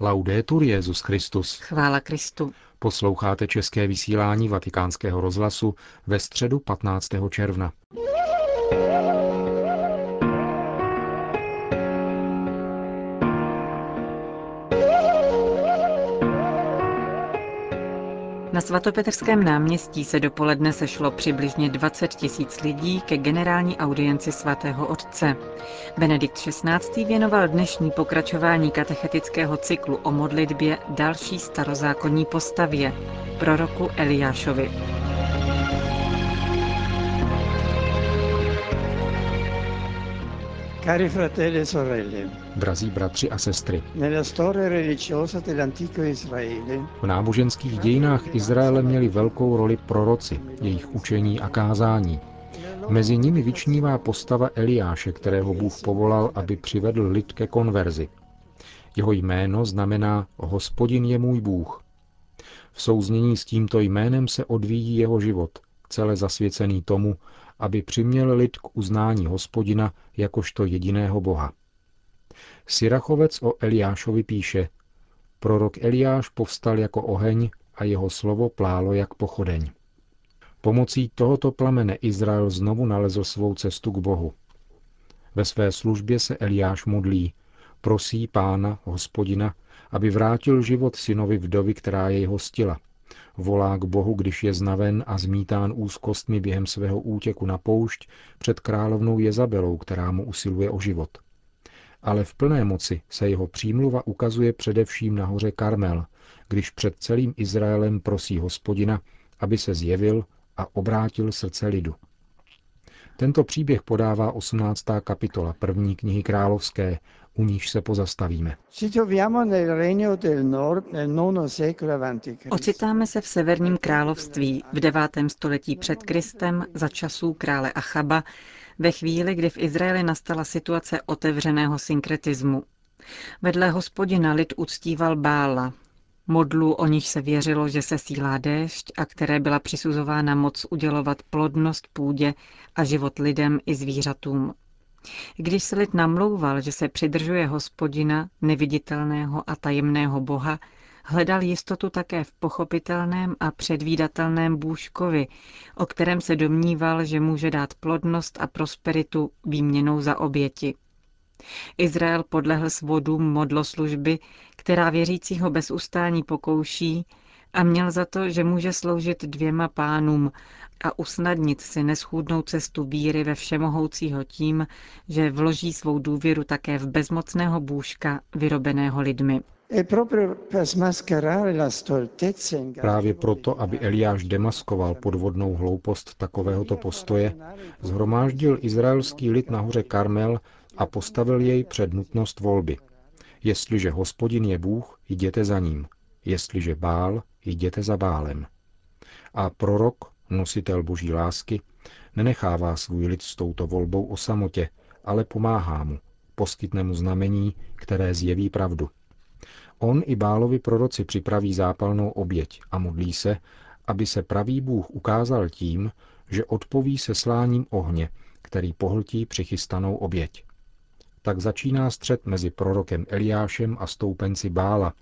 Laudetur Jezus Christus. Chvála Kristu. Posloucháte české vysílání Vatikánského rozhlasu ve středu 15. června. Na svatopetrském náměstí se dopoledne sešlo přibližně 20 tisíc lidí ke generální audienci svatého otce. Benedikt XVI. věnoval dnešní pokračování katechetického cyklu o modlitbě další starozákonní postavě, proroku Eliášovi. Cari fratelli e sorelle, Drazí bratři a sestry, v náboženských dějinách Izraele měli velkou roli proroci, jejich učení a kázání. Mezi nimi vyčnívá postava Eliáše, kterého Bůh povolal, aby přivedl lid ke konverzi. Jeho jméno znamená Hospodin je můj Bůh. V souznění s tímto jménem se odvíjí jeho život, celé zasvěcený tomu, aby přiměl lid k uznání hospodina jakožto jediného boha. Sirachovec o Eliášovi píše, prorok Eliáš povstal jako oheň a jeho slovo plálo jak pochodeň. Pomocí tohoto plamene Izrael znovu nalezl svou cestu k Bohu. Ve své službě se Eliáš modlí, prosí pána, hospodina, aby vrátil život synovi vdovy, která jej hostila, Volá k Bohu, když je znaven a zmítán úzkostmi během svého útěku na poušť před královnou Jezabelou, která mu usiluje o život. Ale v plné moci se jeho přímluva ukazuje především na hoře Karmel, když před celým Izraelem prosí hospodina, aby se zjevil a obrátil srdce lidu. Tento příběh podává 18. kapitola první knihy královské, u níž se pozastavíme. Ocitáme se v severním království v 9. století před Kristem za časů krále Achaba, ve chvíli, kdy v Izraeli nastala situace otevřeného synkretismu. Vedle hospodina lid uctíval Bála, modlu, o nich se věřilo, že se sílá déšť a které byla přisuzována moc udělovat plodnost půdě a život lidem i zvířatům. Když se lid namlouval, že se přidržuje hospodina, neviditelného a tajemného boha, hledal jistotu také v pochopitelném a předvídatelném bůžkovi, o kterém se domníval, že může dát plodnost a prosperitu výměnou za oběti. Izrael podlehl svodům modloslužby, která věřícího bez ustání pokouší a měl za to, že může sloužit dvěma pánům a usnadnit si neschůdnou cestu víry ve všemohoucího tím, že vloží svou důvěru také v bezmocného bůžka vyrobeného lidmi. E Právě proto, aby Eliáš demaskoval podvodnou hloupost takovéhoto postoje, zhromáždil izraelský lid nahoře Karmel a postavil jej před nutnost volby. Jestliže hospodin je Bůh, jděte za ním. Jestliže bál, jděte za bálem. A prorok, nositel boží lásky, nenechává svůj lid s touto volbou o samotě, ale pomáhá mu, poskytne mu znamení, které zjeví pravdu. On i Bálovi proroci připraví zápalnou oběť a modlí se, aby se pravý Bůh ukázal tím, že odpoví se sláním ohně, který pohltí přichystanou oběť. Tak začíná střed mezi prorokem Eliášem a stoupenci Bála,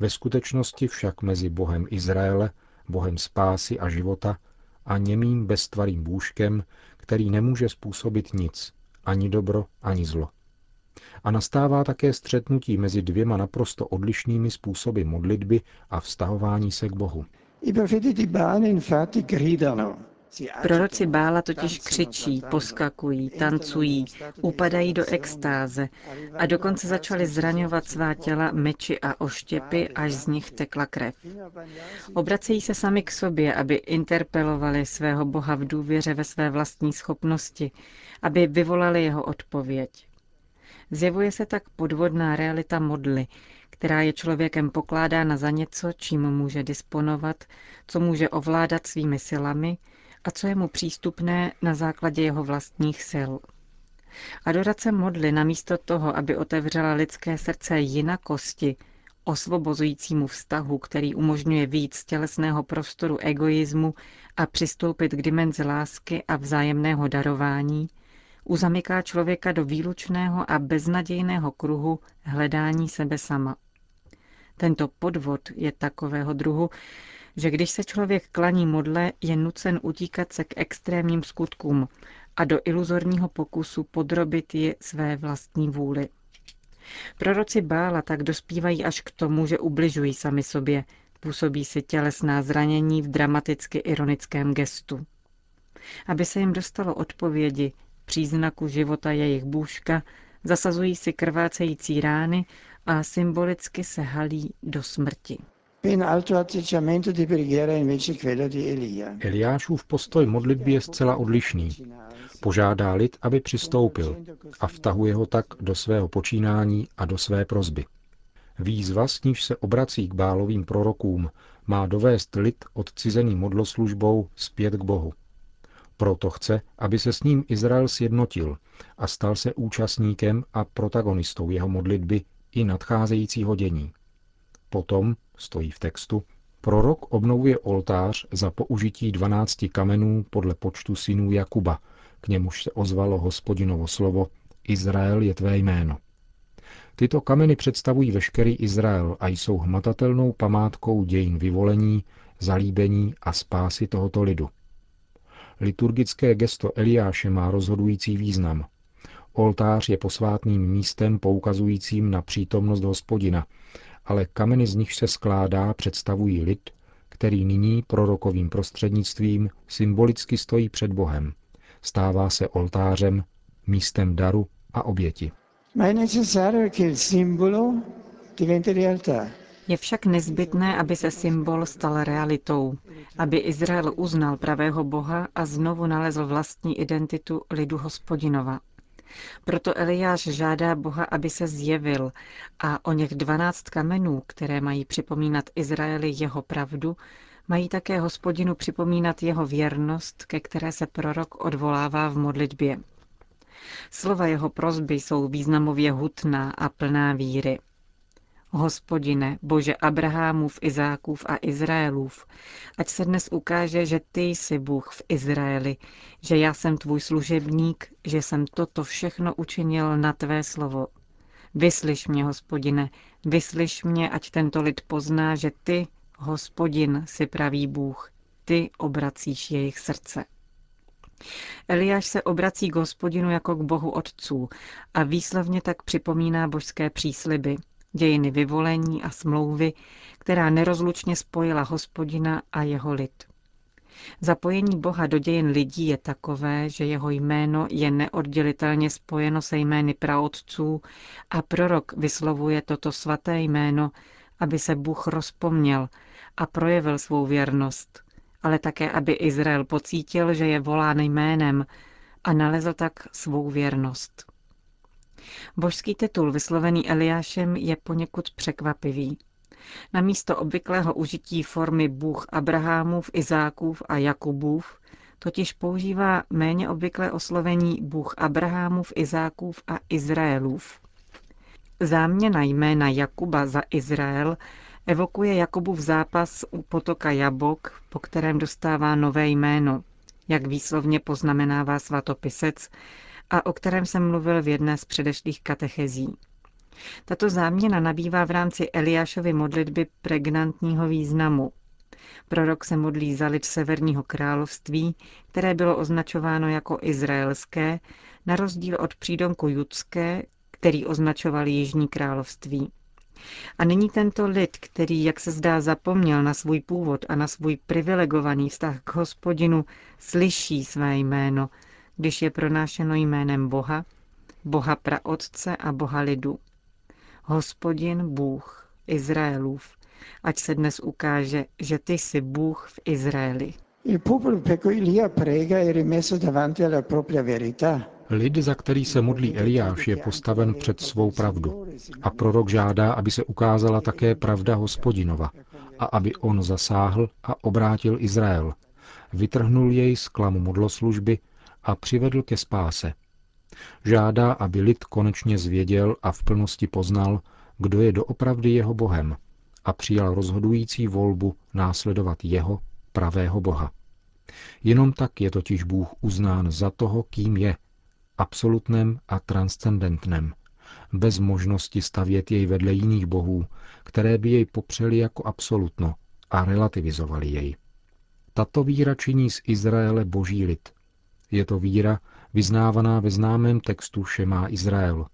ve skutečnosti však mezi Bohem Izraele, Bohem spásy a života a němým beztvarým bůžkem, který nemůže způsobit nic, ani dobro, ani zlo. A nastává také střetnutí mezi dvěma naprosto odlišnými způsoby modlitby a vztahování se k Bohu. I profeti di Baal infatti gridano Proroci Bála totiž křičí, poskakují, tancují, upadají do extáze a dokonce začali zraňovat svá těla meči a oštěpy, až z nich tekla krev. Obracejí se sami k sobě, aby interpelovali svého Boha v důvěře ve své vlastní schopnosti, aby vyvolali jeho odpověď. Zjevuje se tak podvodná realita modly, která je člověkem pokládána za něco, čím může disponovat, co může ovládat svými silami, a co je mu přístupné na základě jeho vlastních sil. Adorace modly namísto toho, aby otevřela lidské srdce jinakosti, osvobozujícímu vztahu, který umožňuje víc tělesného prostoru egoismu a přistoupit k dimenzi lásky a vzájemného darování, uzamyká člověka do výlučného a beznadějného kruhu hledání sebe sama. Tento podvod je takového druhu, že když se člověk klaní modle, je nucen utíkat se k extrémním skutkům a do iluzorního pokusu podrobit ji své vlastní vůli. Proroci Bála tak dospívají až k tomu, že ubližují sami sobě, působí si tělesná zranění v dramaticky ironickém gestu. Aby se jim dostalo odpovědi, příznaku života jejich bůžka, zasazují si krvácející rány a symbolicky se halí do smrti. Eliášův postoj modlitby je zcela odlišný. Požádá lid, aby přistoupil a vtahuje ho tak do svého počínání a do své prozby. Výzva, s níž se obrací k bálovým prorokům, má dovést lid odcizený modloslužbou zpět k Bohu. Proto chce, aby se s ním Izrael sjednotil a stal se účastníkem a protagonistou jeho modlitby i nadcházejícího dění. Potom, stojí v textu, prorok obnovuje oltář za použití dvanácti kamenů podle počtu synů Jakuba, k němuž se ozvalo hospodinovo slovo Izrael je tvé jméno. Tyto kameny představují veškerý Izrael a jsou hmatatelnou památkou dějin vyvolení, zalíbení a spásy tohoto lidu. Liturgické gesto Eliáše má rozhodující význam. Oltář je posvátným místem poukazujícím na přítomnost hospodina, ale kameny z nich se skládá představují lid, který nyní prorokovým prostřednictvím symbolicky stojí před Bohem. Stává se oltářem, místem daru a oběti. Je však nezbytné, aby se symbol stal realitou, aby Izrael uznal pravého Boha a znovu nalezl vlastní identitu lidu hospodinova. Proto Eliáš žádá Boha, aby se zjevil a o něch dvanáct kamenů, které mají připomínat Izraeli jeho pravdu, mají také hospodinu připomínat jeho věrnost, ke které se prorok odvolává v modlitbě. Slova jeho prozby jsou významově hutná a plná víry. Hospodine, Bože Abrahamův, Izákův a Izraelův, ať se dnes ukáže, že ty jsi Bůh v Izraeli, že já jsem tvůj služebník, že jsem toto všechno učinil na tvé slovo. Vyslyš mě, hospodine, vyslyš mě, ať tento lid pozná, že ty, hospodin, si pravý Bůh, ty obracíš jejich srdce. Eliáš se obrací k hospodinu jako k bohu otců a výslovně tak připomíná božské přísliby, dějiny vyvolení a smlouvy, která nerozlučně spojila hospodina a jeho lid. Zapojení Boha do dějin lidí je takové, že jeho jméno je neoddělitelně spojeno se jmény praotců a prorok vyslovuje toto svaté jméno, aby se Bůh rozpomněl a projevil svou věrnost, ale také, aby Izrael pocítil, že je volán jménem a nalezl tak svou věrnost. Božský titul vyslovený Eliášem je poněkud překvapivý. Na místo obvyklého užití formy Bůh Abrahamův, Izákův a Jakubův totiž používá méně obvyklé oslovení Bůh Abrahamův, Izákův a Izraelův. Záměna jména Jakuba za Izrael evokuje Jakubův zápas u potoka Jabok, po kterém dostává nové jméno, jak výslovně poznamenává svatopisec, a o kterém jsem mluvil v jedné z předešlých katechezí. Tato záměna nabývá v rámci Eliášovy modlitby pregnantního významu. Prorok se modlí za lid Severního království, které bylo označováno jako izraelské, na rozdíl od přídomku judské, který označoval Jižní království. A nyní tento lid, který, jak se zdá, zapomněl na svůj původ a na svůj privilegovaný vztah k hospodinu, slyší své jméno když je pronášeno jménem Boha, Boha praotce a Boha lidu. Hospodin Bůh Izraelův, ať se dnes ukáže, že ty jsi Bůh v Izraeli. Lid, za který se modlí Eliáš, je postaven před svou pravdu. A prorok žádá, aby se ukázala také pravda hospodinova a aby on zasáhl a obrátil Izrael. Vytrhnul jej z klamu modloslužby a přivedl ke spáse. Žádá, aby lid konečně zvěděl a v plnosti poznal, kdo je doopravdy jeho Bohem a přijal rozhodující volbu následovat jeho, pravého Boha. Jenom tak je totiž Bůh uznán za toho, kým je, absolutnem a transcendentnem, bez možnosti stavět jej vedle jiných bohů, které by jej popřeli jako absolutno a relativizovali jej. Tato víra činí z Izraele boží lid. Je to víra vyznávaná ve známém textu Šemá Izrael.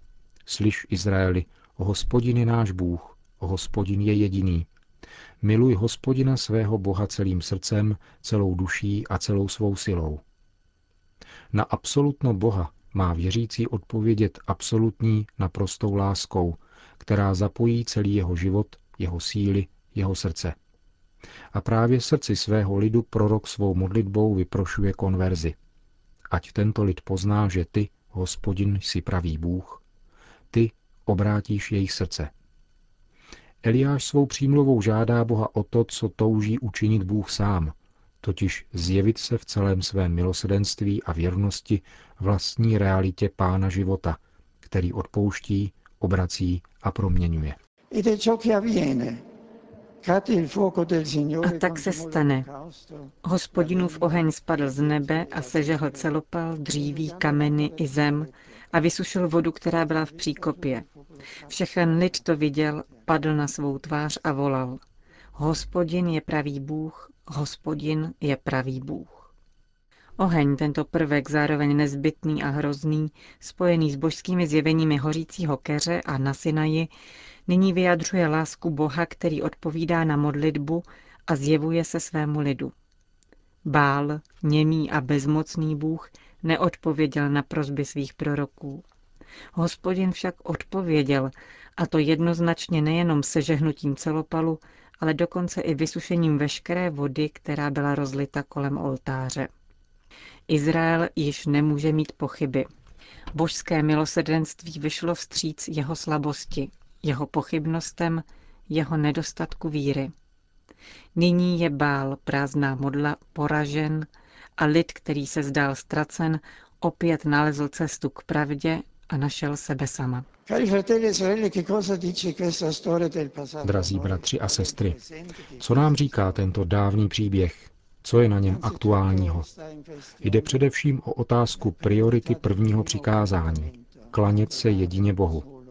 Slyš Izraeli, hospodin je náš Bůh, hospodin je jediný. Miluj hospodina svého Boha celým srdcem, celou duší a celou svou silou. Na absolutno Boha má věřící odpovědět absolutní, naprostou láskou, která zapojí celý jeho život, jeho síly, jeho srdce. A právě srdci svého lidu prorok svou modlitbou vyprošuje konverzi. Ať tento lid pozná, že ty, hospodin, jsi pravý Bůh, ty obrátíš jejich srdce. Eliáš svou přímluvou žádá Boha o to, co touží učinit Bůh sám, totiž zjevit se v celém svém milosedenství a věrnosti vlastní realitě Pána života, který odpouští, obrací a proměňuje. A tak se stane. Hospodinův oheň spadl z nebe a sežehl celopal, dříví, kameny i zem a vysušil vodu, která byla v příkopě. Všechen lid to viděl, padl na svou tvář a volal. Hospodin je pravý Bůh, hospodin je pravý Bůh. Oheň, tento prvek zároveň nezbytný a hrozný, spojený s božskými zjeveními hořícího keře a na Sinaji, nyní vyjadřuje lásku Boha, který odpovídá na modlitbu a zjevuje se svému lidu. Bál, němý a bezmocný Bůh, neodpověděl na prozby svých proroků. Hospodin však odpověděl, a to jednoznačně nejenom sežehnutím celopalu, ale dokonce i vysušením veškeré vody, která byla rozlita kolem oltáře. Izrael již nemůže mít pochyby. Božské milosrdenství vyšlo vstříc jeho slabosti, jeho pochybnostem, jeho nedostatku víry. Nyní je bál prázdná modla poražen a lid, který se zdál ztracen, opět nalezl cestu k pravdě a našel sebe sama. Drazí bratři a sestry, co nám říká tento dávný příběh? Co je na něm aktuálního? Jde především o otázku priority prvního přikázání. Klanět se jedině Bohu.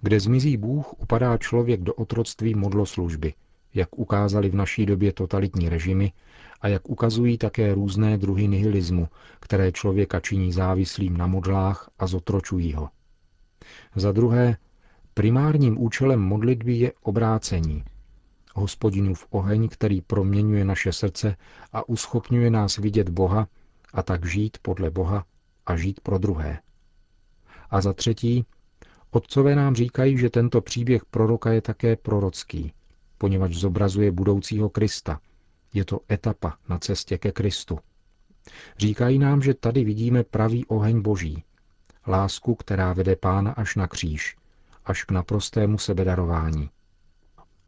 Kde zmizí Bůh, upadá člověk do otroctví modloslužby, jak ukázali v naší době totalitní režimy a jak ukazují také různé druhy nihilismu, které člověka činí závislým na modlách a zotročují ho. Za druhé, primárním účelem modlitby je obrácení. Hospodinův oheň, který proměňuje naše srdce a uschopňuje nás vidět Boha a tak žít podle Boha a žít pro druhé. A za třetí, otcové nám říkají, že tento příběh proroka je také prorocký, poněvadž zobrazuje budoucího Krista. Je to etapa na cestě ke Kristu. Říkají nám, že tady vidíme pravý oheň Boží, lásku, která vede pána až na kříž, až k naprostému sebedarování.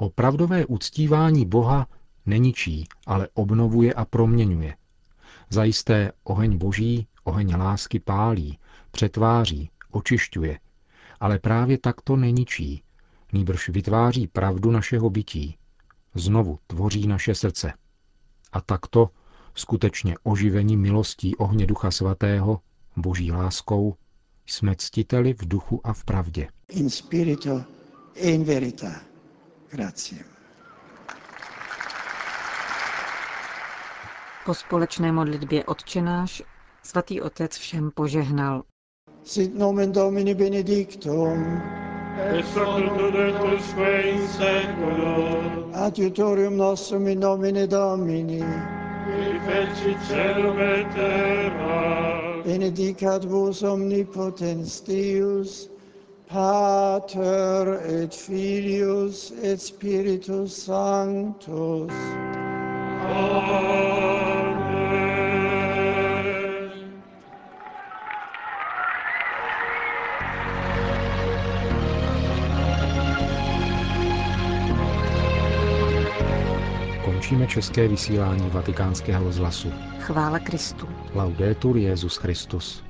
Opravdové uctívání Boha neničí, ale obnovuje a proměňuje. Zajisté oheň boží, oheň lásky pálí, přetváří, očišťuje, ale právě takto neničí, nýbrž vytváří pravdu našeho bytí. Znovu tvoří naše srdce. A takto, skutečně oživení milostí ohně Ducha Svatého, boží láskou, jsme ctiteli v duchu a v pravdě. In spirito e in verita. Grazie. Po společné modlitbě odčenáš svatý otec všem požehnal. Sit nomen Domini benedictum. Et in seculum. Adiutorium nostrum in nomine Domini. Qui feci celum et terra benedicat vos omnipotens Deus, Pater et Filius et Spiritus Sanctus. Amen. Končíme české vysílání vatikánského rozhlasu. Chvála Kristu. Laudetur Jezus Christus.